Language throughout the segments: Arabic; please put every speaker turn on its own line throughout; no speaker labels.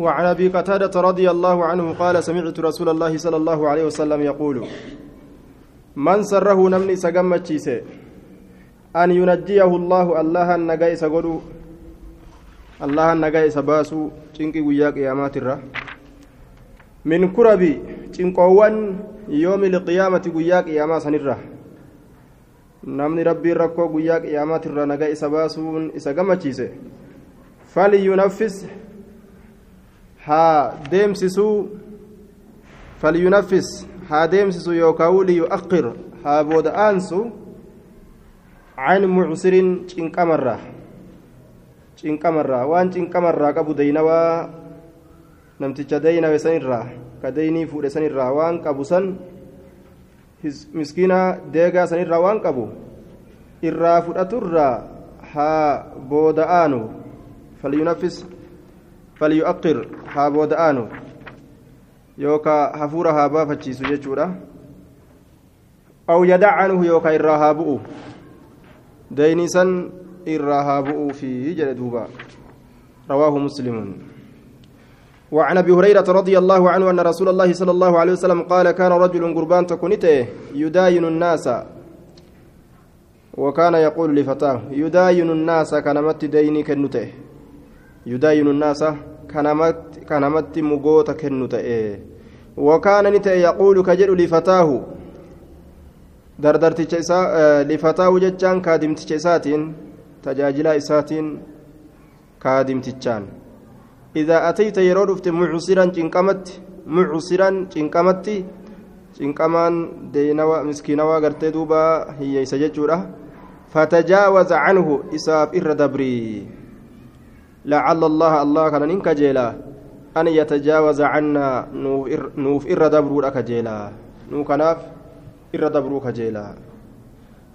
وعن أبي قتادة رضي الله عنه قال سمعت رسول الله صلى الله عليه وسلم يقول من سره نمني سجمتشيسه أن ينجيه الله الله النجاي سقولو الله النجاي سباسو تنكي وياك يا ماترة من كربي تنقوان يوم القيامة وياك يا ما سنرة rabbii rakkoo guyyaa qiyaamaatirra nagaa isa baasuun isa gammachiise falyunaffis haa deemsisuu falyunaffis haa deemsisu yookaan liyu'aqqir haa booda aansu can mucsirin cinqamarraa cinqamarraa waan cinqamarraa qabu deynawaa namticha deynawe sanirraa ka deynii fuudhe sanirraa waan qabu san miskiina deegaa sanirraa waan qabu irraa fudhaturraa haa booda'aanu falyunaffis falyu'aqqir haa booda'aanu yookaa hafuura haa baafachiisu jechuudha aw yadacanuhu yookaa irraa haa bu'u jedhe duuba rawaahu muslimun وعن ابي هريره رضي الله عنه ان رسول الله صلى الله عليه وسلم قال كان رجل قربان تكونته يداين الناس وكان يقول لفتاه يداين الناس كنمت ديني كنته يداين الناس كنمت كنمت مغوت كنته وكان نته يقول كجل لفتاه dardarticha isaa lifataahu jechaan kaadimticha isaatiin tajaajilaa isaatiin kaadimtichaan إذا أتيت يرود في معسرا cinqamatti معسرا cinqamatti cinqamaan deeynawa miskiinawaa gartee duuba hiyyeeysa jechuudha فتجاوز عنه إساف إر دبري لعل الله الله كان إنك جيلا. أن يتجاوز عنا نوف إر دبرو لك جيلا. نو كناف إر دبرو كجيلا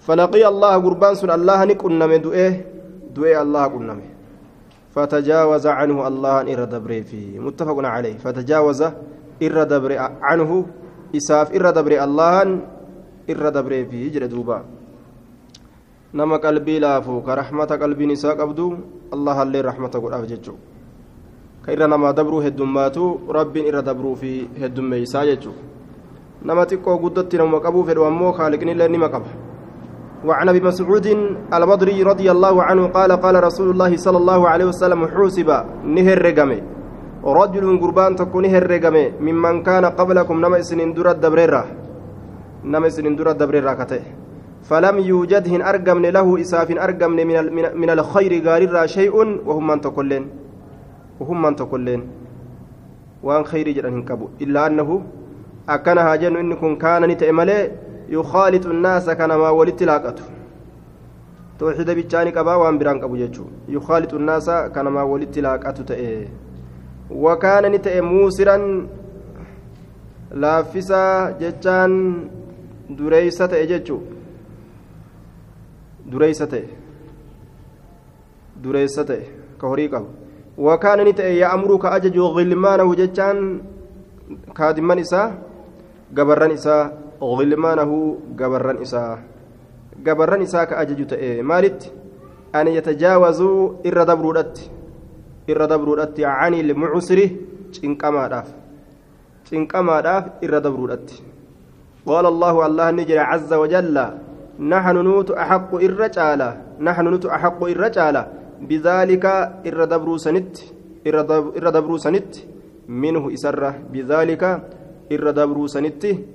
فلقي الله قربان سن الله نكنم دوئه. دوئه الله كنمه فتجاوز عنه الله إر دبري في متفق عليه. فتجاوز إر دبري عنه إساف إر دبري الله إر دبري في جل نما قلبي لافو كرحمة قلبي نساء قبدو الله اللي رحمة قل أفججو كإر نما دبرو هدوماتو رب إر دبرو في هدوم ميسا ججو نما تقو قدت نما قبو في الوامو خالقني لني مقبه وعن ابي مسعود البدري رضي الله عنه قال قال رسول الله صلى الله عليه وسلم حوسب نهر رقمه رجل قربان تكون نهر رقمه ممن كان قبلكم نما سنين دور الدبريرة نما سنين دور الدبريرة كته فلم يوجد هن أرقمن له إساف أرقمن من, من, الخير قارر شيء وهم من تقولين. وهم من تقولين. وان خير جران كبو إلا أنه أكنها جن إنكم كان نتأمله يخالط الناس كنما ولت لاقته. توحيد بيتشاني قبا وان بران قبو جچو يخالط الناس كنما ولت لاقته تئ. وكان نتئ موسرا لافسا جچان دريسة تئ جچو دريسة تئ دريسة تئ كهوري قبو وكان نتئ يأمر كأجج غلمانه جچان كادمان إسا قبران إسا غلمانه قبران إساء قبران إساء كأجج تأي مالت أن يتجاوزوا إر دبرودت إر دبرودت عن المعسر تنكما داف تنكما داف إر دبرودت قال الله الله نجري عز وجل نحن نوت أحق الرجالة نحن نوت أحق الرجالة بذلك إر دبرو سنت إر دبرو سنت منه إسره بذلك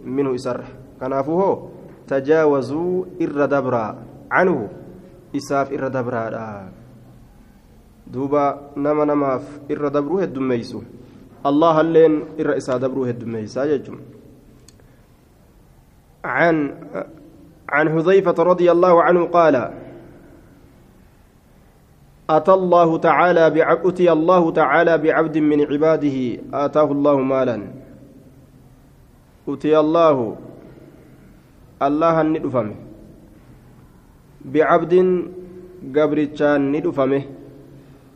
minhu isarra kanaafuu hoo tajaawazuu irra dabraa canhu isaaf irra dabraadha duuba nama namaaf irra dabruu heddummeeysu allah halleen irra isaa dabruu heddummeeysaa jechuun عن عن حذيفة رضي الله عنه قال أتى الله تعالى أتي الله تعالى بعبد من عباده آتاه الله مالا. أتي الله الله ندفمه بعبد قبرتشان ندفمه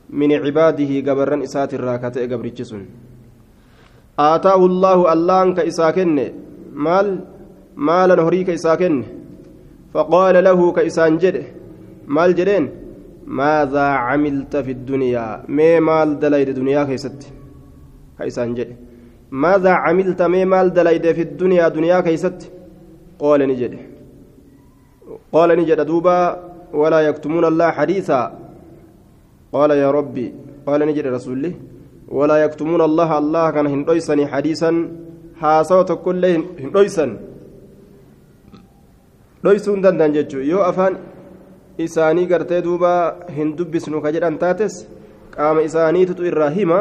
من عباده قبرا إسات الراكة قبرتشسن. آتاه الله الله كإساكن مال مالا هريك إساكن فقال له كإسان جد مال جدين؟ ماذا عملت في الدنيا؟ ما مال دليل الدنيا كيست كإسان جد ماذا عملت؟ مي مال دليد في الدنيا دنيا كيست قال نجد قال نجد دوبا ولا يكتمون الله حديثا. قال يا ربي قال نجد رسول الله ولا يكتمون الله الله كان هندويسني حديثا حاسوت كل هندويسن. Dhoysuu hin danda'an jechuudha yoo afaan isaanii gartee duuba hin dubbisnu ka jedhan taates qaama isaaniitutu irraa hima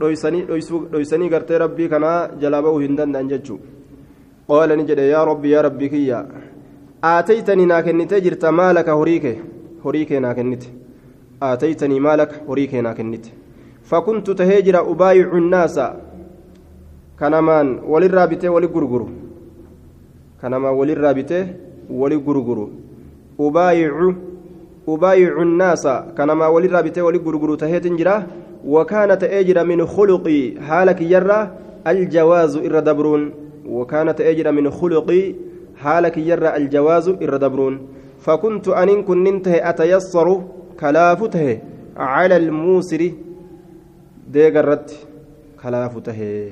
dhoysanii gartee rabbii kanaa jalaa ba'uu hin danda'an jechuudha qaala ni jedhe yaa rabbi yaa rabbii kiyya aataytanii naa kennitee jirta maalaka horii kee horii kee naa kennite aataytanii maalaka horii kee naa kennite fakuntu tahee jira ubaayicu nnaasa kanamaan walirraa bitee wali gurguru kanamaan walirraa bitee wali gurguru ubaayicu ubaayicu nnaasa kanamaa walirraa bitee wali gurguru taheetin jira. وكان تأجر من خلقي حالك يرى الجواز إردبرون وكان تأجر من خلقي حالك يرى الجواز إردبرون فكنت أن كنت أتيسر كلافته على الموسر ديغرت كلافته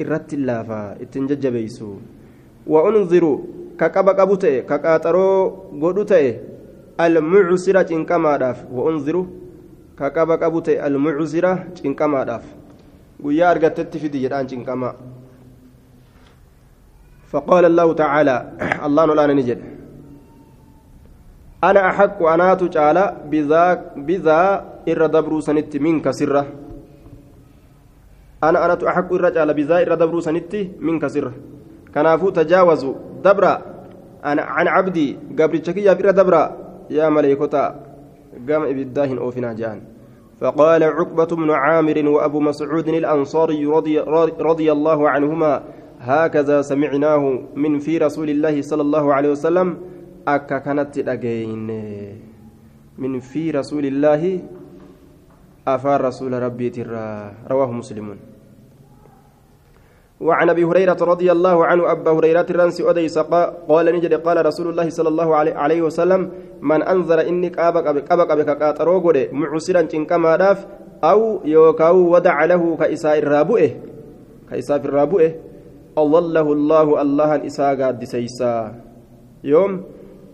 إرت اللافا اتنججبيسو وأنظر كقب قبته كقاطرو غدوته المعسرة إنكماداف وأنظر كقب قبته المعسرة إنكماداف guyyaa argattetti fidi jedhaan cinqamaa فقال الله تعالى الله نولان نجد أنا أحق أنا تجعل بذا بذا إر دبرو سنت منك سرة. أنا أنا أحق إر بذا إر دبرو سنت منك سرة. كنافو تجاوزوا دبرا أنا عن عبدي قبل تشكي إر دبرا يا ملائكتا قام إبداهن أوفنا جان فقال عقبة بن عامر وأبو مسعود الأنصاري رضي, رضي الله عنهما هكذا سمعناه من في رسول الله صلى الله عليه وسلم أكا كانت أجين من في رسول الله أفار رسول ربي ترى رواه مسلم وعن أبي هريرة رضي الله عنه أبا هريرة الرنس اديس قال نجد قال رسول الله صلى الله عليه وسلم من أنذر إني قابك قبك بك قاطرو غده معسرا تنكما داف أو يوكاو ودع له كإساء الرابئه كإساء الرابئه أضله الله الله إساء قاد سيسا. يوم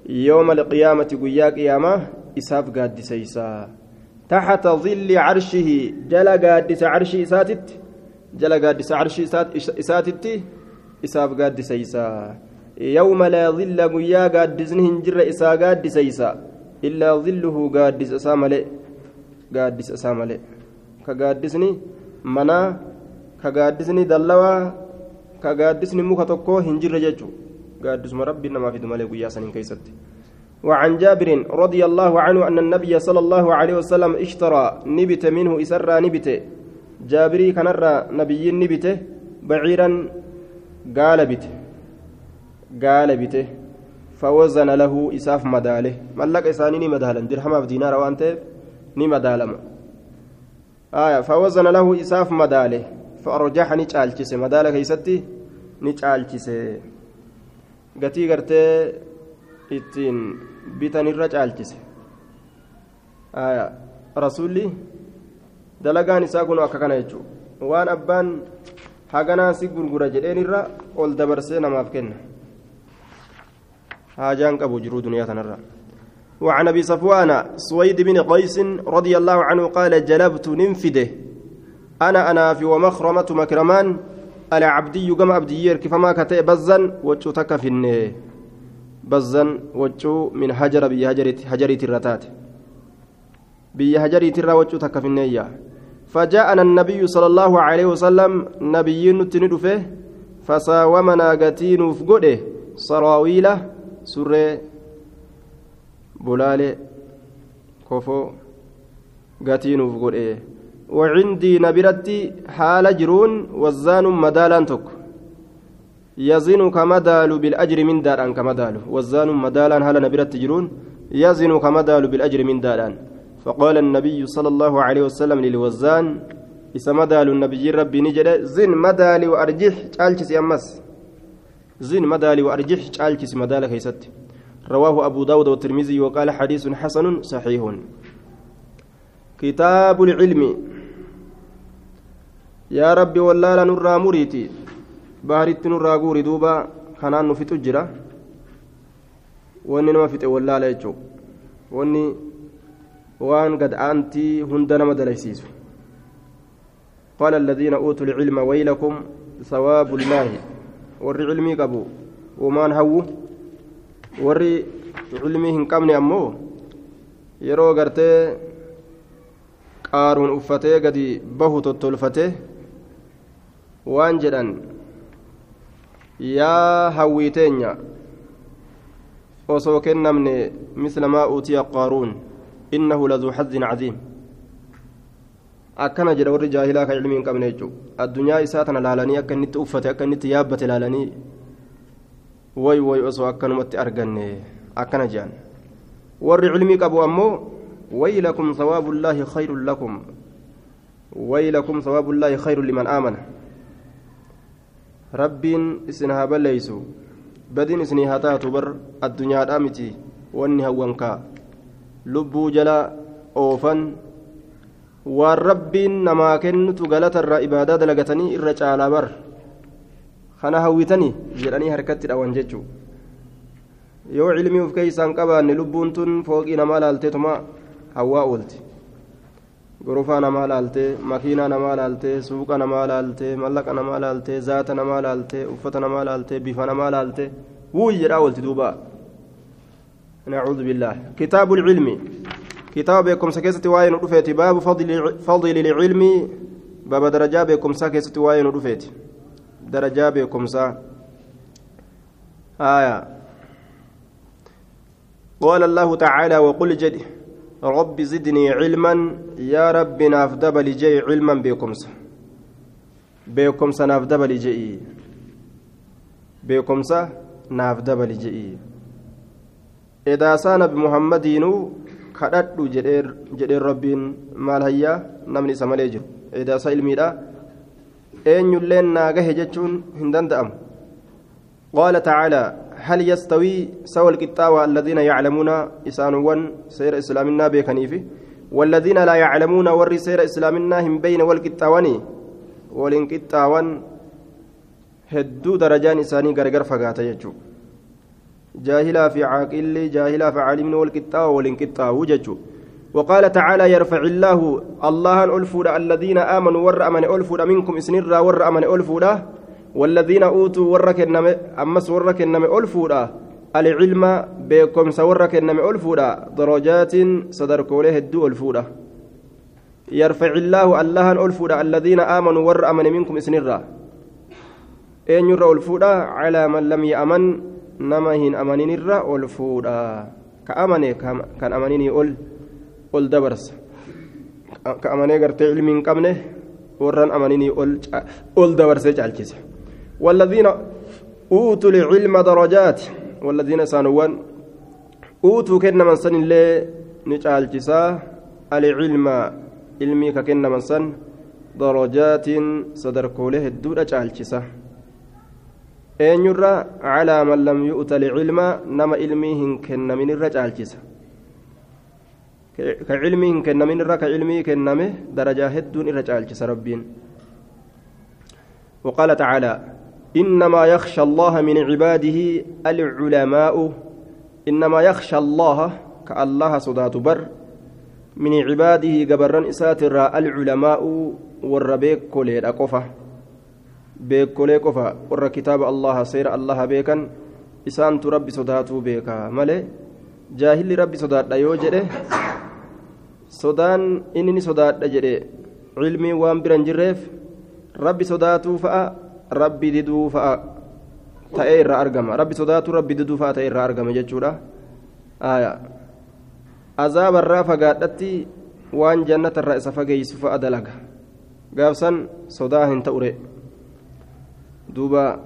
يوم القيامة قيا قيامة إساف قاد سيسا. تحت ظل عرشه جل قاد عرش إساتت. جل قاد عرش إساتت إساف قاد سيسا يوم لا ظل قيا قاد هنجر إساء قاد سيسا إلا ظله قاد سامل قاد سامل كقادسني منا كقادسني دلوا muka tokko hin jirre jechuudha gaaddisuma rabbi namaa fidu malee guyyaa saniin keessatti. وعن جابر رضي الله عنه أن النبي صلى الله عليه وسلم اشترى نبت منه إسرى نبت جابري كان نبي نبت بعيرا قال بت قال بت فوزن له إساف مداله ملك إساني مدالا درهم في دينار وأنت نمدالم آية فوزن له إساف مداله فأرجح نيشالchise madaala keeysatti ni caalchise. Gatii gartee ittiin bitanirra caalchise. Rasuulli dalagaan isaa kun akka kana jechuudha. Waan abbaan haganaa si gurgura jedheenirra ol dabarsee namaaf kenna. Haajaan qabu jiruu duniyaa tanarra وعن ابي صفوان سويد بن قيس رضي الله عنه قال جلبت ننفده أنا أنا في ومخرمة مكرمان على عبدي قم عبدي كيف ما كتئ بزن وجو تكفن بزن وجو من هجر بي هجرت هجرت الرتات بي هجرت الرا وجو تكفن فجاءنا النبي صلى الله عليه وسلم نبي نتندفه فساومنا قتين فقده سراويله سره بلاله كفو قتين فقده. وعندي نبرتي حال جرون وزان مدالان تك يزن كمدال بالأجر من داران كمدال. وزان مدالان هل نبرتي جرون يزن كمدال بالأجر من داران فقال النبي صلى الله عليه وسلم للوزان إسا مدال النبي ربي نجد زن مدالي وأرجح تعالكس يمس زن مدالي وأرجح تعالكس مدال كيست. رواه أبو داود والترمذي وقال حديث حسن صحيح. كتاب العلم. rabbi wallaala nurraa muriiti baharitti nurraa guuri duuba kanaan nu fixu jira wanni nama fixe wallaala jechuu wanni gad aantii hunda nama dalaysiisu قال الذين أوتوا العلم ويلكم ثواب الله ور علمي قبو ومان هو ور علمي هنقمني أمو يرو قرتي قارون أفتي قدي بهو تتلفتي waan jedhan yaa hawwiiteenya osoo kennamne misla maa uutiya qaaruun innahu laduu xazzin caziim akkana jedha warri jaahilaa kan ilmii hin qabne jechuudha addunyaa isaa tana laalanii akka inni itti uffate akka inni itti yaabbate laalanii way way osoo akkanumatti arganne akkana jedhan warri ilmii qabu ammoo waylakum sawaabullaahi khayrun lakum waylakum sawaabullaahi khayrun liman aamana rabbiin isin haa balleeysu badiin isinii haa taatu bar addunyaadhaa miti wanni hawwankaa lubbuu jala oofan waan rabbiin namaa kennutu galatarraa ibaadaa dalagatanii irra caalaa bar kana hawwitanii jedhanii harkatti dhawan jechuu yoo cilmii uf keeysaan qabaanne lubbuun tun fooqii namaa laalteetuma hawwaa oolti gorofaa namaa laaltee makiinaa namaa laaltee suuqa namaa laaltee mallaqa namaa laaltee zaata namaa laaltee uffata namaa laaltee bifa namaa laaltee wuuy jedhaa oolti duuba nacuudhu billaah kitaabu lcilmi kitaaba beekumsa keessatti waa'ee nu dhufeeti baabu fadli lcilmi baaba darajaa beekumsaa keessatti waa'ee nu dhufeeti darajaa beekumsaa آية قال الله تعالى وقل جد رب زدني علما يا رب نافدب لجي علما بكمس بكمس نافدب لجي بكمس نافدب لجي إذا سان بمحمد kadhadhu jedheen rabbiin maal hayyaa namni isa malee jiru edaa isa ilmiidha eenyulleen naa gahe jechuun hin danda'amu qaala tacaalaa هل يستوي سوى القطاوة الذين يعلمون إسانوان سير إسلامنا بيكنيفي والذين لا يعلمون ور سير إسلامنا هم بين والقطاوان والانقطاوان هدو درجان إساني غرغر فقاتا يجو جاهلا في عاقل جاهلا في عالم والقطاوة والانقطاو ججو وقال تعالى يرفع الله الله ألفود الذين آمنوا ور أمن ألفود منكم إسنرا ور أمن ألفود والذين أوتوا ورك النمي أمس ورك النمي ألفودا العلم بكم سورك النمي ألفودا درجات صدر كوله الدو ألفودا يرفع الله الله ألفودا الذين آمنوا ور أمن منكم إسنرا أن يرى ألفودا على من لم يأمن نمهن أمنين الرا ألفودا كأمني كان أمنيني أل أل دبرس كأمني قرتي علم قمنه ورن أمنيني أل أل دبرس جالكيسه والذين أوتوا العلم درجات والذين سانوان أوتوا كنا من سن الله نجعل جسا العلم علمي كنا من سن درجات صدر كوله الدودة جعل جسا أن يرى على من لم يؤت العلم نما علمه كنا من الرجال جسا كعلمه كنا من الرجال كعلمه كنا من درجة هدون الرجال جسا ربين وقال تعالى إنما يخشى الله من عباده العلماء إنما يخشى الله كالله صدات بر من عباده قبرا إساتر العلماء والربيك قفة بيك كولي قفة ور كتاب الله سير الله بيكا إسان ربي صداتو بيكا مالي جاهل ربي صدات يوجده صدان إنني صدات جده علمي وان بران جريف ربي صداتو فأ rabbi diduu fa'a ta'ee irraa argama rabbi sodaatu rabbi diduu fa'a ta'ee irraa argama jechuudha azaabarraa fagaadhatti waan jannatarraa isa fageessu fa'a dalaga gaafsan sodaa hin ta'ure duuba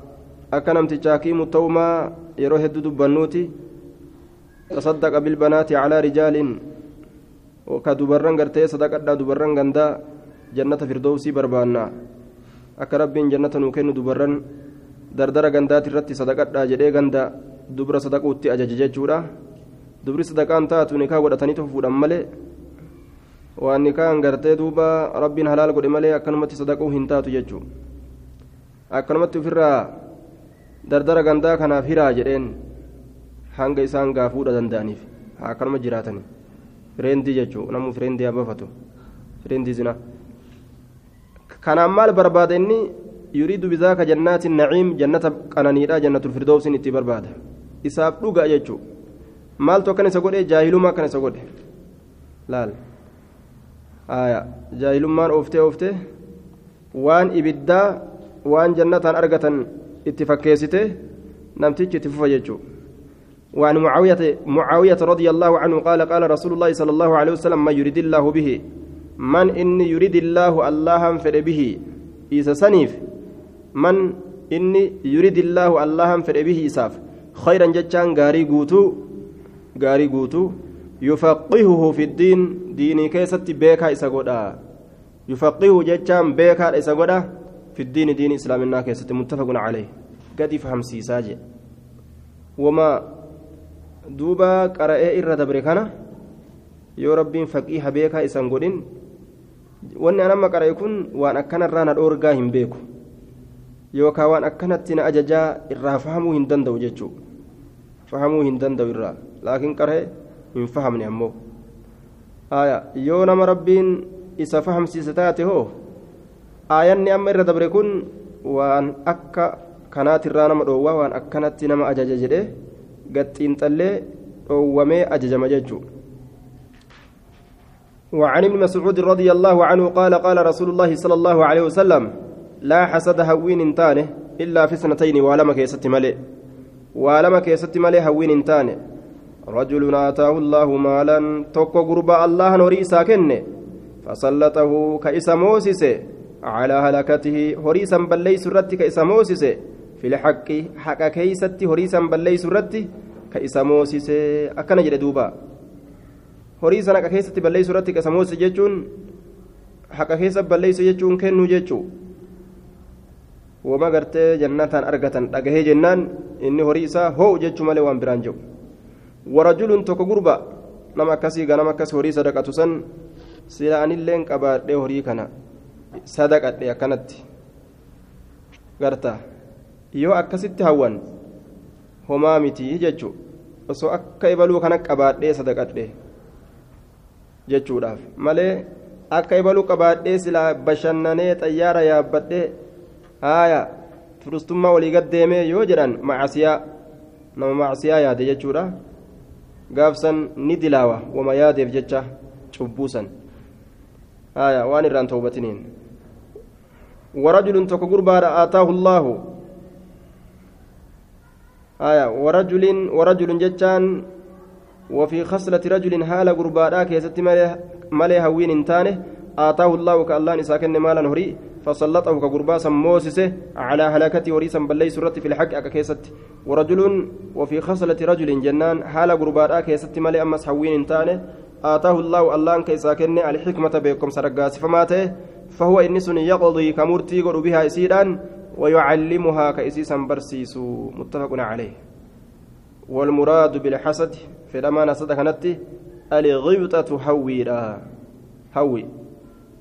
akka namtichaa kiimu ta'umaa yeroo hedduu dubbannuuti tasaddaqa bilbanaati calaa rijaaliin ka dubarran gartee sadaqadhaa dubarran gandaa jannata firdoosii barbaannaa akka rabbiin jannata nuu kennu dubarran dardara gandaati irratti sadaqadhaa jedhee ganda dubra sadaquutti ajaje jechuudha dubri sadaqaan taatu nikaa godhataniitu fuudhan malee waan nikaan gartee duuba rabbiin halaal godhe malee akkanumatti sadaquu hin taatu jechuudha akkanumatti ofirraa dardara gandaa kanaaf hiraa jedheen hanga isaan gaafuudha danda'aniif akkanuma jiraatan fireendii jechuudha namuu fireendii abafatu fireendii zinaa kanaan maal barbaada inni yuriidu bizaaka jannaatin naciim jannata qananiidha jannatul firdoosiin itti barbaada isaaf dhuga jechuudha maaltu akkan isa godhe jaahilummaa akkan isa godhe laal. jaahilummaan ooftee ooftee waan ibiddaa waan jannataan argatan itti fakkeessite namtichi itti fufa jechuudha. وعن معاوية معاوية رضي الله عنه قال قال رسول الله صلى الله عليه وسلم ما يريد الله به؟ من إني يريد الله الله فر به؟ إذا سنيف من إني يريد الله الله فر به? إساف خيرا جتان غاري قوتو غاري قوتو يفقهه في الدين ديني كيست بيكا قودا يفقهه جتان بيكا قودا في الدين دين إسلامنا كيست متفق عليه قد يفهم سيساجي وما دوبا قرأي إرى دبري كان yoo rabbiin faqiiha beekaa isan godhin wanni an amma qara'e kun waan akkanarraa na dhoorgaa hin beeku yookaan waan akkanatti na ajajaa irraa fahamuu hin danda'u jechuudha fahamuu hin danda'u irraa laakiin qara'e hin fahamne ammoo yoo nama rabbiin isa fahamsiise taate hoo aayanni amma irra dabre kun waan akka kanaatirraa nama dhoowwaa waan akkanatti nama ajaja jedhee gaxiinxallee dhoowwamee ajajama jechuudha. وعن ابن مسعود رضي الله عنه قال قال رسول الله صلى الله عليه وسلم لا حسد هوين انتانه إلا في سنتين ولما كيست ملئ. ولما كيست ملئ هوين انتانه. رجل آتاه الله مالا توكو قربا الله نوري ساكن فسلطه كإسا موسس على هلكته هريسا بلي سرت كإسا موسس في الحق حق كيست هريسا بلي سرت كإسا موسس أكن جد دوبا irratti qasamoose jechuun haqa keessa balleessu jechuun kennu jechuu wama gartee jannataan argatan dhagahee jennaan inni horii isaa hoo'u jechuu malee waan biraan jedhu warajulun tokko gurba nama akkasii ganama akkas horii sadaqatu san sila anilleen qabaadhee horii kana sadaqadhe akkanatti garta. Yoo akkasitti hawwan homaa miti jechuu osoo akka ibaluu kana qabaadhee sadaqadhe jechuudhaaf. Malee akka ibaluu qabaadhee silaa bashannanee xayyaara yaabbadhee haaya turistummaa walii gaddeemee yoo jedhan macasiyaa nama macasiyaa yaade jechuudha. Gaafsan ni dilaawa wama yaadeef jecha cubbuusan haaya waan irraan toobatiniin ورجل تك قربا آتاه الله. آية ورجل ورجل جتان وفي خصلة رجل هال قربادا كيست ملي هوين انتانه آتاه الله كالله نساكن مالا هري فسلطه كقربا سموسسه على هلاكته وريسا بلي سرت في الحق كيست. ورجل وفي خصلة رجل جنان هال قربادا كيست ملي أمس هوين انتانه آتاه الله الله كيساكن الحكمة بكم سرقاس فماته فهو إنس يقضي كمرتي قر بها إسيران ويعلمها كإسيسا برسيس متفق عليه. والمراد بالحسد في الأمانة صدق الغبطة هويرا هوي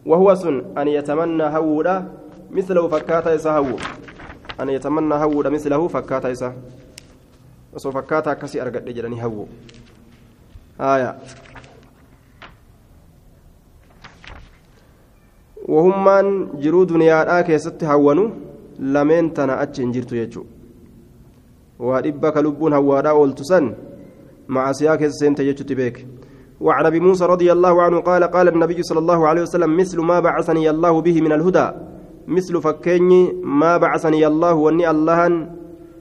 وهو سن أن يتمنى هورا مثله فكاتا يسهو أن يتمنى هورا مثله فكاتا يسه osoo fakkaataa akkasii argadhe jedhanii hawwu haya wahummaan jiruu duniyaadhaa keessatti hawwanu lameen tana achi hin jirtu jechuudha. Waa dhibba ka lubbuun hawwaadhaa ooltu san بك وعن ابي موسى رضي الله عنه قال قال النبي صلى الله عليه وسلم مثل ما بعثني الله به من الهدى مثل فكني ما بعثني الله وني الله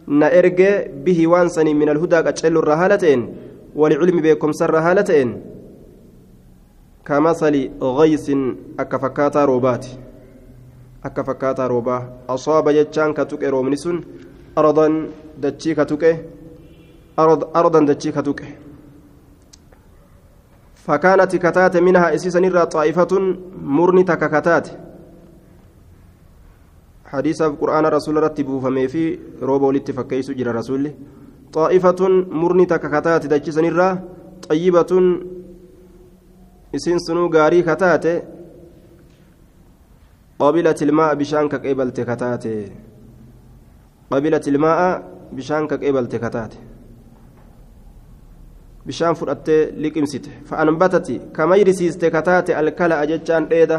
نأرجع به وانسني من الهدى قتل الرهالتين ولعلم بكم سر رهالتين كمثل غيث أكفكاتا روبات أكفكاتا روبا أصاب جتشان كتوك رومنسون أرضا دتشي كتوك. أرض أرضا دتشي كتوك. فكانت كتات منها إسيسا نرى طائفة مرني تككتات حديث القرآن رسول رتبه فمي في روبو لاتفكيس جرى رسول طائفة مرني تككتات دتشي طيبة isiin sunuu gaarii kataate qabilat ilmaa bishaan ka qeebalte kataate qabilat ilmaa bishaan ka qeebalte kataate bishaan fudhattee liqimsite fa'anbatati kamayrisiiste kataate alkala'a jechaan dheeda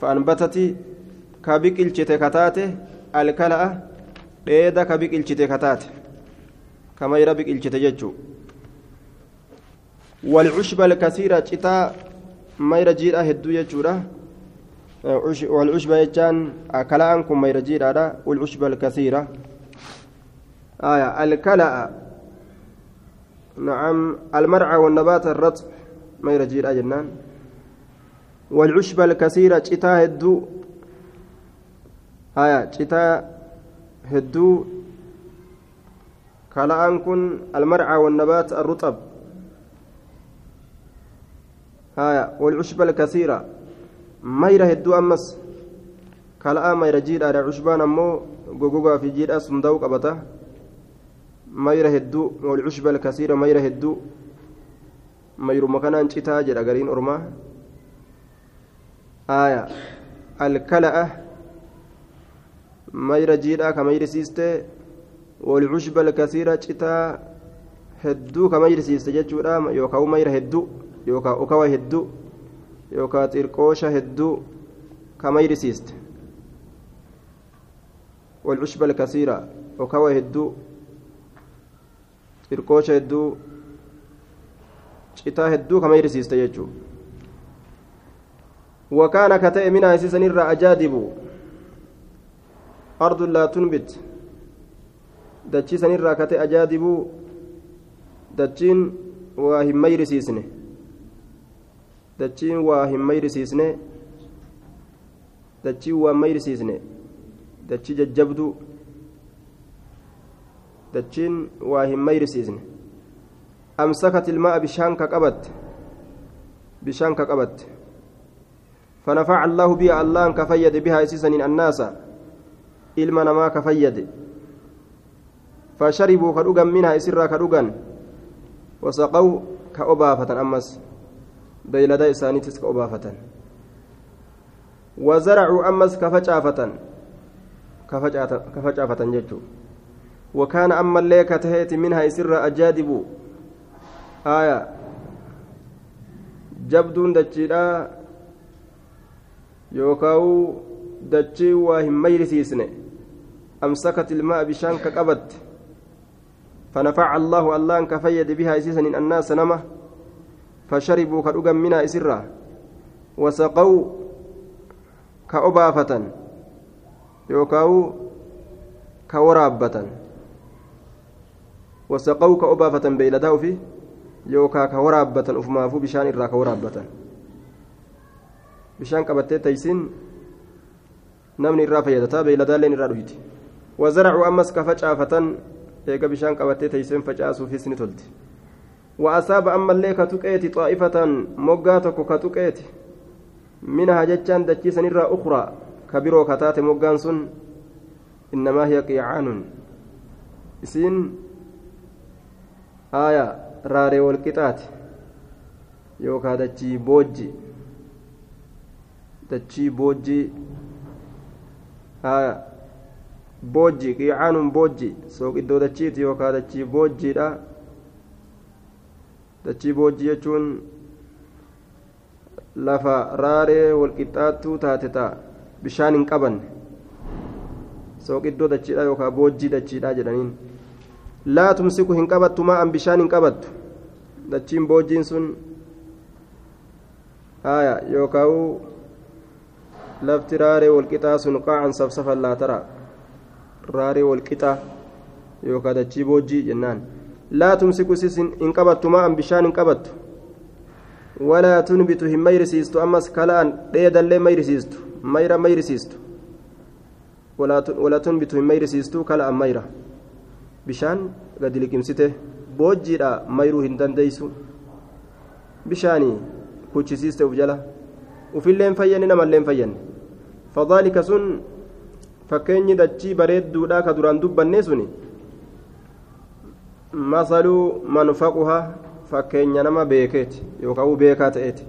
fa'anbatati ka biqilchite kataate alkala'a dheeda ka biqilchite kataate kamayra biqilchite jechuu والعشب الكثيرة citaa mayra jiidhaa hedduu jechuudha والعشب يجان كلاء كم mayra jiidhaadha والعشب الكثيرة. آية الكلاء. نعم المرعى والنبات الرطب mayra jiidhaa jennaan والعشب الكثيرة citaa hedduu آية citaa hedduu كلاء كن المرعى والنبات الرطب. haya walcushba alkasiira mayra hedduu ammas kala'aa mayra jiidhaadha cushbaan ammoo gogogaa fi jiidhaa sunda'uu qabata mayra hedduu walcushba alkasiira mayra hedduu mayruma kanaan citaa jedha gariin ormaa haya alkala'a mayra jiidhaa ka mayrisiistee walcushba alkasiira citaa hedduu ka mayrisiiste jechuudha yookaan mayra hedduu yookaan ukawa hedduu yookaan xirqoosha hedduu kamayrisiiste والعشب الكثيرة وكوى هدو xirqoosha hedduu citaa hedduu kamayrisiiste jechuu وكان كتئ منها سيسن الرا أجادب أرض لا تنبت دتشي سن الرا كتئ أجادب دتشين وهم ميرسيسنه dachiin waa hin mayrisiisne dachiin waa mayrisiisne dachii jajjabduu dachiin waa hin mayrisiisne amsakat ilmaa bishaan ka qabatte bishaan ka qabatte فنفع الله بها الله كفيد بها اسيسا الناس ilma namaa ka fayyade fasharibuu ka dhugan minhaa isirraa ka dhugan wasaqaw ka obaafatan ammas ka obaafatan wazaracuu ammas ka facaafatan ka facaafatan jechuu wakaana ammallee ka taheeti minhaa isirra ajaadibu aya jabduun dachiidha yookaa'u dachii waa hin mayrisiisne amsakat ilmaa bishaan ka qabatte فنفع الله الله كفيد بها اسيسا الناس نمه فشربوا كدغا منها اسرا وسقوا كأبافة يوكاو كورابة وسقوا كأبافة بيلداو في يوكا كورابة أفمافو بشان إرا كورابة. بشان كبتة تيسين نمني إرا فيدتا بيلدالين إرا دويتي وزرعوا أمس كفجافة eega bishaan qabattee teeysen facaasuufis ni tolti وأصاب أما اللي كتقيت طائفة مقاتك كتقيت منها جتان دجيسا نرى أخرى. كبيرو كتات مقان سن. إنما هي قيعان. إسين آية راري والقطات يوكا دجي بوجي. دجي بوجي. آية boojji qiicaanuun boojji sooqiddoo dachiiti yookaan dachii boojjiidha dachii boojji jechuun lafa raaree walqixxaattuu taate ta'a bishaan hin qabanne sooqiddoo dachiidha yookaan boojjii dachiidha jedhaniin laa tumsiku hin qabattu maa'an bishaan hin qabattu dachiin boojjiin sun haaya yookaan lafti raaree walqixaa sun qaacan safsafan laa taraa. raaree walqixa yookaan dachii boojjii jennaan laa tumsiku sis hin qabattu maa'an bishaan hin qabattu walaa tunbitu hin mayrisiistu ammas kala'an dheedallee mayrisiistu mayra mayrisiistu walaa tunbitu hin mayrisiistu kala'an mayra bishaan gadi liqimsite boojjiidha mayruu hin dandeeysu bishaanii kuchisiiste uf jala ufillee hin fayyanne namallee hin fayyanne fadaalika sun fakkeenyi dachii bareedduudha ka duraan dubbanne suni masaluu manfaquha fakkeenya nama beekeeti yookaan uu beekaa ta'eeti.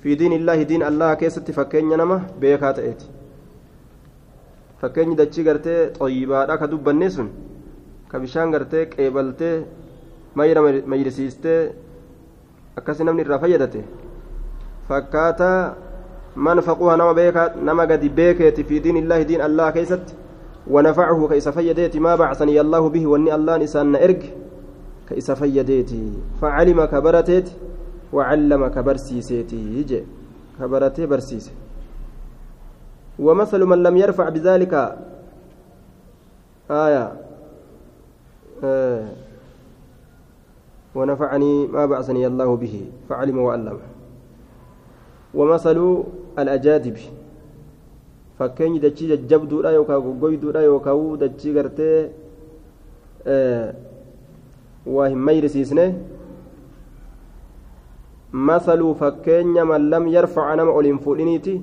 Fi diin illaa diin allaha keessatti fakkeenya nama beekaa ta'eeti. Fakkeenyi dachii gartee xooyibaadha ka dubbanne sun ka bishaan gartee qeebaltee mayra mayrisiistee akkasi namni irraa fayyadate fakkaataa manfaquha nama beekaa nama gadi beekeeti fi diin illaa diin allaha keessatti ونفعه كيس فيديتي ما بعثني الله به وإني الله نسان ارج كيس فيديتي فعلم كبرتيت وعلم كبرسيسيتي يجي. كبرتي برسيسي. ومثل من لم يرفع بذلك آية آه ونفعني ما بعثني الله به فعلم وعلم ومثل الأجادب. Fakkeenyi dachii jajjabduudha yookaan goggoyduudha yookaan dachii gartee waa hin mayrisiisne masaluu fakkeenya man lam yarfaca nama ol hin fuudhiniiti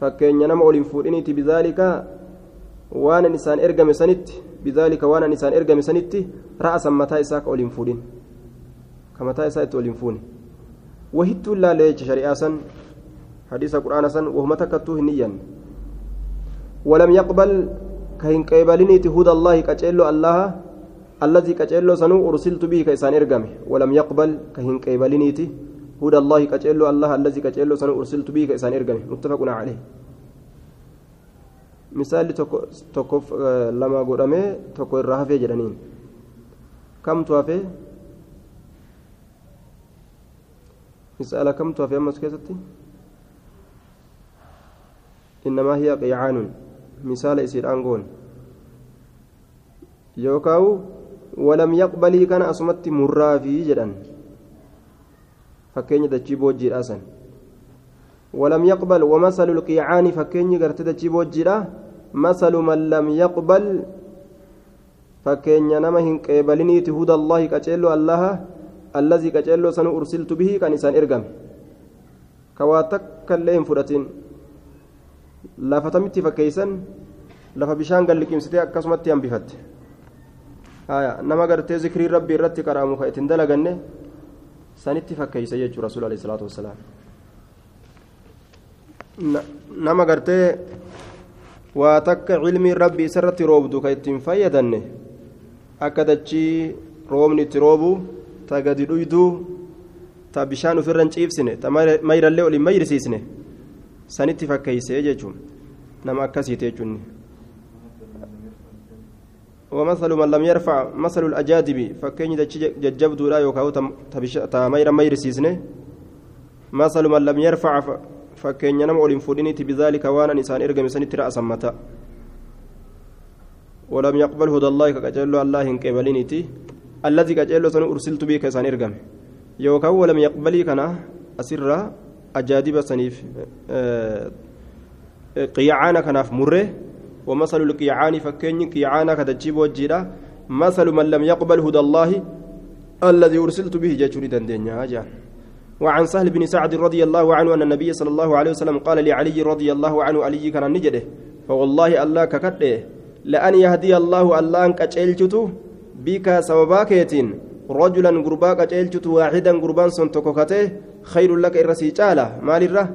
fakkeenya nama ol hin fuudhiniiti bizaalika waan an isaan ergame sanitti bizaalika waan an isaan ergame sanitti ra'asan mataa isaa ka ol hin fuudhin ka mataa isaa itti ol hin fuune wahittuun laalee jecha shari'aa san hadiisa quraana san wahuma takkattuu hin iyyanne ولم يقبل كهن قبلني هدى الله كجلو الله الذي كجلو سنو أرسلت به كيسان إرقمه ولم يقبل كهن قبلني هدى الله كجلو الله الذي كجلو سنو أرسلت به كيسان إرقمه متفق عليه. tokkoof lama godhamee tokko irraa hafee jedhaniin kamtu hafee misaala kamtu hafee ammas keessatti innamaa hiya qiyaanun misaala isiidhaan goon yookaan walam yaqbalii kana asumatti murraafii jedhan. Fakkeenya dachii boojjiidhaa san. ولم يقبل ومثل القيعان فكيني قرت دجي بوجيدا مثل من لم يقبل فكيني نما هن قبلني هدى الله كجلو الله الذي كجلو سن أرسلت به كان إنسان إرقم كواتك اللين فرتين lafa tamitti fakkeeysan lafa bishaan galliqimsitee akkasumatti hambifatte nama gartee zikrii rabbii irratti qaraamu ka ittiin dalaganne sanitti fakkeeysa jechuu rasuul alayhi salaatu wassalaam nama gartee waa takka cilmii rabbii isarratti roobdu ka ittiin fayyadanne akka dachii roobni itti roobu ta gadi dhuyduu ta bishaan ofirra ciibsine ta mayrallee ol hin mayrisiisne sanitti fakkeeysee jechuun nama akkasiite jechuun. ومثل من لم يرفع مثل الأجادب فكين ججبدو لا يوكاو تمير مير سيسنه مثل من لم يرفع فكين ينم أولين فودينيتي بذلك وأنا نسان إرقم سنة رأس متى ولم يقبل هدى الله كجلو الله كبلينيتي الذي كجلو سن أرسلت به كسان إرقم يوكاو ولم يقبلي كنا أسرّا أجادب سنيف قيعانا كناف مرة ومثل القيعان فكين قيعانا كتجيب وجيرا مثل من لم يقبل هدى الله الذي أرسلت به جاتوني دندنيا جان وعن سهل بن سعد رضي الله عنه أن النبي صلى الله عليه وسلم قال لعلي رضي الله عنه علي كان نجده فوالله الله ككده لأن يهدي الله الله أنك بك سبباكيتين رجلا غرباك أجلت واحدا غربان سنتكوكته خير لك إرسي جالة مال الره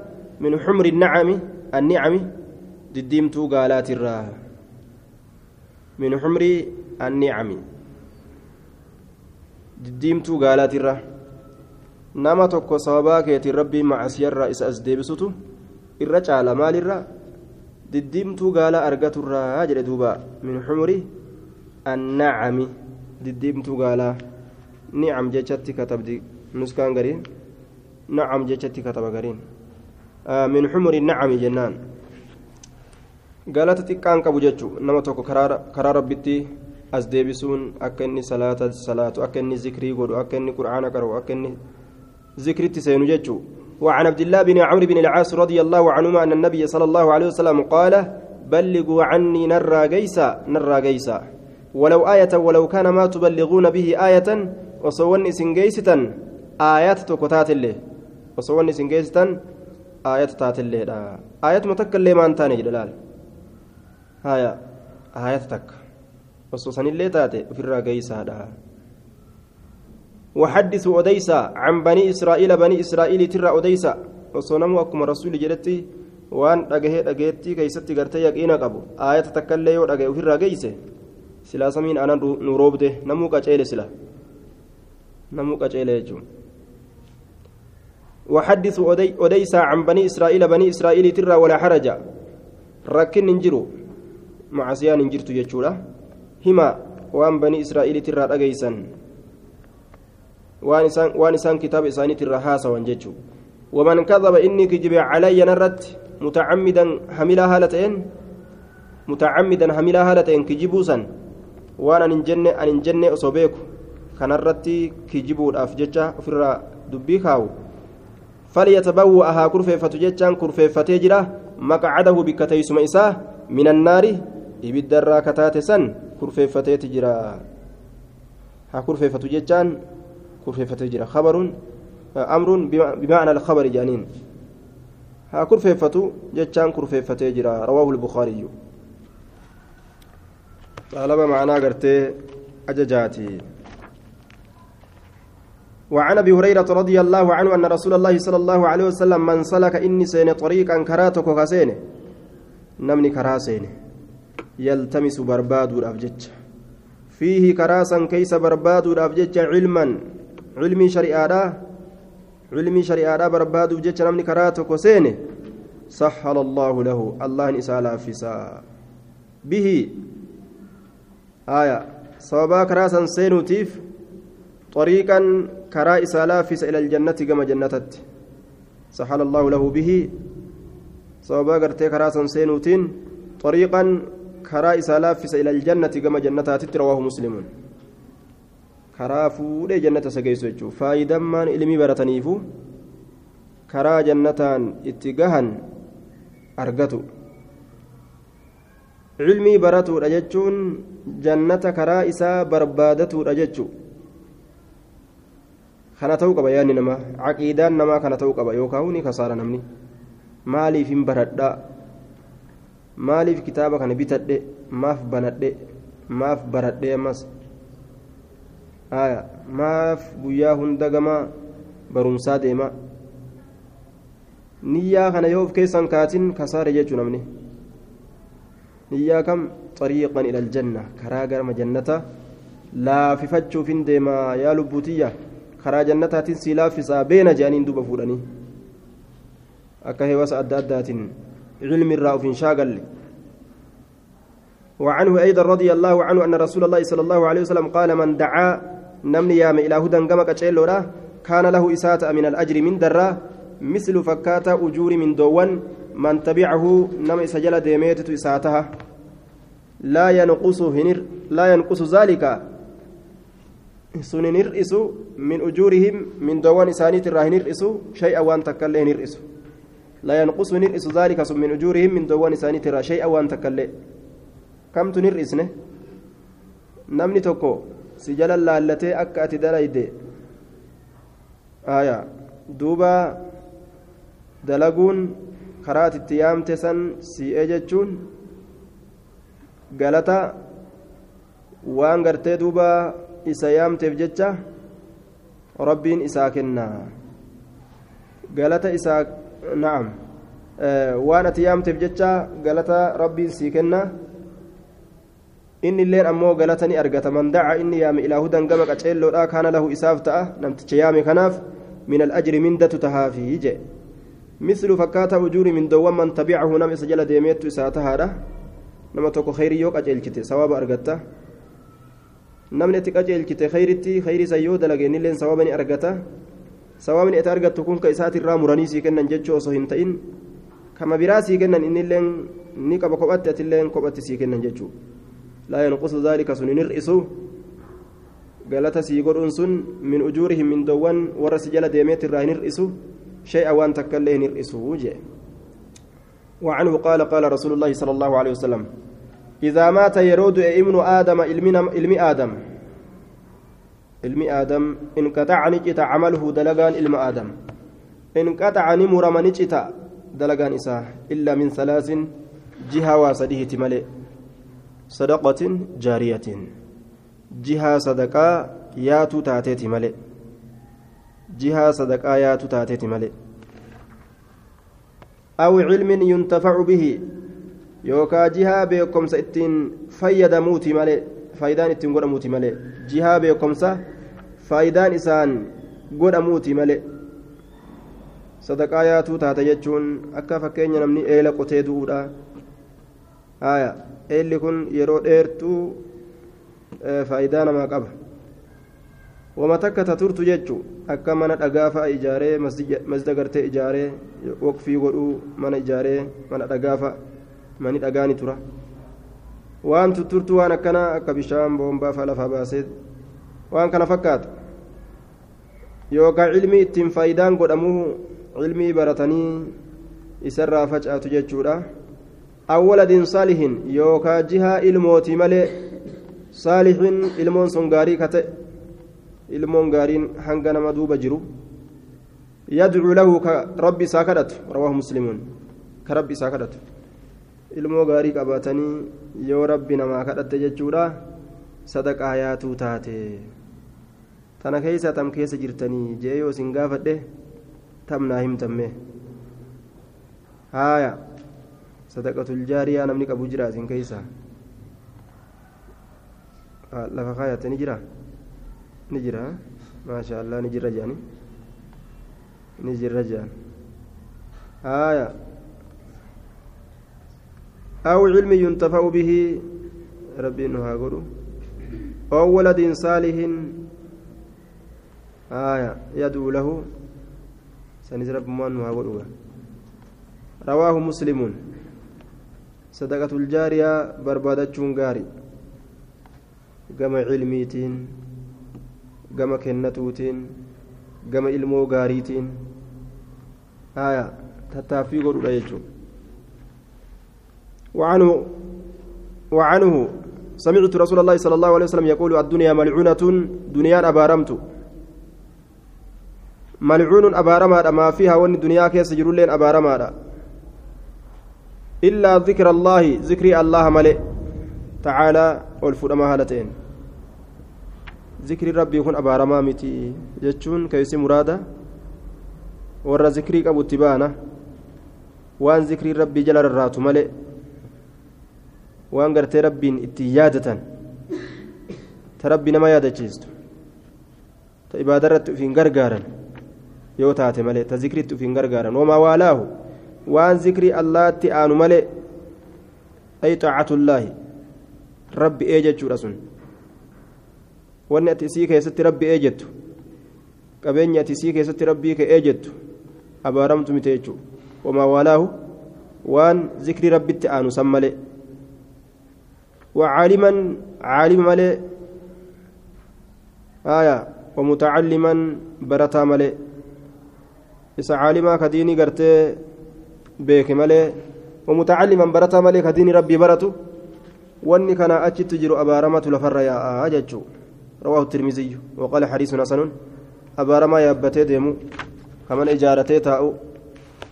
من حمر النعم النعم دديمتو قالات الره من حمر النعم قالات الره nama tokko sababaa keetiin rabbii macasiyarraa isa as deebisutu irra caala maalirra diddiimtuu gaala argaturraa jedhe duuba min xumuri annacami diddiimtuu gaalaa nicam jechatti katabdi nuskaan gariin nacam jechatti kataba gariin min xumuri nacami jennaan galata xiqqaan qabu jechu nama tokko karaa rabbitti as deebisuun akka inni salaata salaatu akka inni zikrii godhu akka inni qur'aana qara'u akka inni ذكرت سينجج وعن عبد الله بن عمرو بن العاص رضي الله عنهما أن النبي صلى الله عليه وسلم قال بلغوا عني نرى جيسا نرى جيسا ولو آية ولو كان ما تبلغون به آية وصوني سنجيستا آيات تكتات الله وصوني سنجيستا آيات تات الله آيات متك اللي ما أنتاني جلال هايا آيات تك وصوصني اللي تاتي في الراجيسا وحدثوا أديسا عن بني إسرائيل بني إسرائيل ترى أديسا osoo namuu akkuma rasuuli jedhetti waan dhagahee dhageettii keeysatti gartee yaqiina qabu aayata takkaillee yoo dhagaye ofirraa geeyse silaa samiin ana nu roobde namuu qaceele sila namuu qaceele jechuun وحدثوا أديسا عن بني إسرائيل بني إسرائيل ترى ولا حرج. ركن ننجرو. مع سيان ننجرت يجورا. هما وان بني إسرائيل ترى أجيسا وان إسان وان إسان كتاب إساني ترى هاسا وانجتشو ومن كذب إني كجب علي نرت متعمدا حملا هالتين متعمدا حملا هالتين كجبوسا وأنا ننجن أن ننجن أصوبيكو. كان الرتي كجبو الأفججة في دبي خاو فليتبوأها كرفيفة جتان كرفيفة مقعده بكتيس مئساه من النار إبد الراكتات سن كرفيفة تجرا ها كرفيفة جتان كرفيفة جرا خبر أمر بمعنى الخبر جانين. ها كرفيفة جتان كرفيفة جرا رواه البخاري. طالب معنا قرتي؟ أججاتي. وعن أبي هريرة رضي الله عنه أن رسول الله صلى الله عليه وسلم من سلك إني سين طريقا كراتك كسين. نمني كراسين. يلتمس برباد الافجج فيه كراسا كيس برباد الافجج علما. علمي شريعة. علمي شريعة برباد الافجج نمني كراتك كسين سهل الله له. الله نسأل فيسا به. آية. صوابا كراسا سينوتيف. طريقا كرا إسالافس إلى الجنة كما جنتت سحل الله له به صوابا قرتي كرا سنسينوتين طريقا كرا إسالافس إلى الجنة كما جنتات رواه مسلم كرا فودي جنة سجيسو يجو فايدا من إلمي برتنيفو كرا جنتان اتجاها أرقتو علمي براتو رجتشون جنة كرا إسا بربادتو رجتشو kana ta'uu qaba yaadni namaa caqiidaan namaa kana ta'uu qaba yookaan ni kasaara namni maaliif hin baradhaa maaliif kitaaba kana bitadhe maaf banadhe maaf baradhe ammas maaf guyyaa hunda gamaa barumsaa deema niyyaa kana yoo of keessan kaatin kasaare jechuu namni niyyaa kam xariiqan ila aljanna karaa gara jannata laafifachuuf hin deemaa yaa lubbuutiyya karaa jannataatiin sii laaffisaa beena jedhaniin duba fuudhanii akka heewasa adda addaatiin cilmi irraa uf hin shaagalle. وعنه أيضا رضي الله عنه أن رسول الله صلى الله عليه وسلم قال من دعا نمني يام إلى هدى قمك كان له إساءة من الأجر من درة مثل فكات أجور من دوان من تبعه نم سجل ديميتة إساءتها. لا ينقص هنر لا ينقص ذلك doowwan isaaniit irraa hin hir'isu shay'a waan takkaillee hin hir'isu la yanqusu hin hir'isu zaalika sun min ujuurihim min doowwan isaaniit irraa shay'a waan takkaillee kamtu hin hir'isne namni tokko si jala laallatee akka ati dalayde aya duuba dalaguun karaa ati itti yaamte san si'ee jechuun galata waan gartee duuba isa yaamteef jecha rabbiin isaa kenna galata isaa na'am waan ati yaamteef jecha galata rabbiin sii kenna inni illeen ammoo galata ni argata man daca inni yaame ilaa hudan gama qaceelloodha kaana lahu isaaf ta'a namticha yaame kanaaf min alajri mindatu tahaafii je mislu fakkaata ujuuri min dowwan man tabicahu nama isa jala deemeettu isaa tahaadha nama tokko kheyrii yoo qaceelchite sawaaba argatta namni itti qaceelchite kheyritti kheyrii san yoo dalage innilleen sawaaba ni argata sawaabni ati argattu kun ka isaatirraa muranii sii kennan jechuu osoo hin ta'in kama biraa sii kennan innilleen ni qaba kophatti atilleen kophatti sii kennan jechuu laa yanqusu daalika sun hin hir'isu galata sii godhuun sun min ujuurihim min dowwan warra si jala deemeetirraa hin hir'isu shay'a waan takkaillee hin hir'isu jee وعنه قال قال رسول الله صلى الله عليه وسلم إذا مات يرود ابن آدم علم آدم. علم آدم. انقطع نجت عمله دلقان علم آدم. انقطع نمر من نجت دلقان إساه. إلا من ثلاث جهة وسده ملئ صدقة جارية. جهة صدقة ياتو تاتيت ملئ جهة صدقة ياتو تاتيت ملئ أو علم ينتفع به. سئتين فيدا موتي مالي فايدان اتين قد موتي مالي جها بكم فايدان إسان قد موتي مالي sadaqaa yaatuu taate jechuun akka fakkeenya namni eela qotee du'uudha haya eelli kun yeroo dheertuu faayidaa namaa qaba wama takka taturtu jechu akka mana dhagaa fa'a ijaaree masjida gartee ijaaree waqfii godhuu mana ijaaree mana dhagaa fa'a mani dhagaa ni tura waan tutturtu waan akkana akka bishaan boombaa fa'a lafaa baasee waan kana fakkaatu yookaan ilmi ittiin faayidaan godhamuu cilmii baratanii isarraa facaatu jechuudha awwaladin saalihin yookaa jihaa ilmooti malee saalihin ilmoon sun gaarii kate ilmoon gaariin hanga nama duuba jiru yadcuu lahu ka rabbi isaa kadhatu rawaahu muslimuun ka rabbi isaa kadhatu ilmoo gaarii qabaatanii yoo rabbi namaa kadhatte jechuudha sadaqaa yaatuu taate. Tana keessa tam keessa jirtanii jee yoo isin gaafadhe tamnaa himtamme. Haaya sadaqatul jaariyaa namni qabu jira isin keeysa lafa kaayatte ni jira? Ni jira. Maasha allah ni jirra jedhani ni jirra jedhan haaya أو علم ينتفع به ربي إنه هاقول أو ولد صالح آية يدعو له. سنز رب من هاقول رواه مسلم. صدقة الجارية بربادة غاري. قم علميتين قم كنتوتين قم علمو غاريتين. آية تتافي يجون وعنه وعنه سمعت رسول الله صلى الله عليه وسلم يقول الدنيا ملعونة دنيا أبارمت. ملعون أبارما ما فيها وان الدنيا كيس جرولين أبارما إلا ذكر الله ذكر الله ملئ. تعالى والفرما هالتين. ذكر ربي يكون أبارما متي. جتشون كيس مرادة ورا ذكري أبو تبانة وان ذكر ربي جل الرات ملئ. Waan gartee rabbiin itti yaadatan ta rabbi nama yaadachiistu ta ibaadarratti ufiin gargaaran yoo taate malee ta zikritti ufiin gargaaran. Wamaa waalaahu waan zikrii allaatti aanu malee ay xaacatullaahi rabbi ee jechuudha sun. Wanni ati isii keessatti rabbi ee jettu qabeenyi ati isii keessatti rabbii ka ee jettu abaaramtu mite jechuu wamaa waalaahu waan zikrii rabbitti aanu san malee وعالما عالم ملئ آية ومتعلما برتا ملئ إسا عالما كديني قرتي بيك ملئ ومتعلما برتا ملئ كديني ربي برتو. واني كان أجت تجر أبارمة لفر يا أججو. رواه الترمذي وقال حديث حسن. أبارما يابتي ديمو. كمن إجارتي تاؤ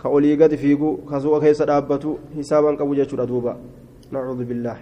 كأولي قد فيقو. كسوء كيس دابتو. حسابا كبو جاتشو نعوذ بالله.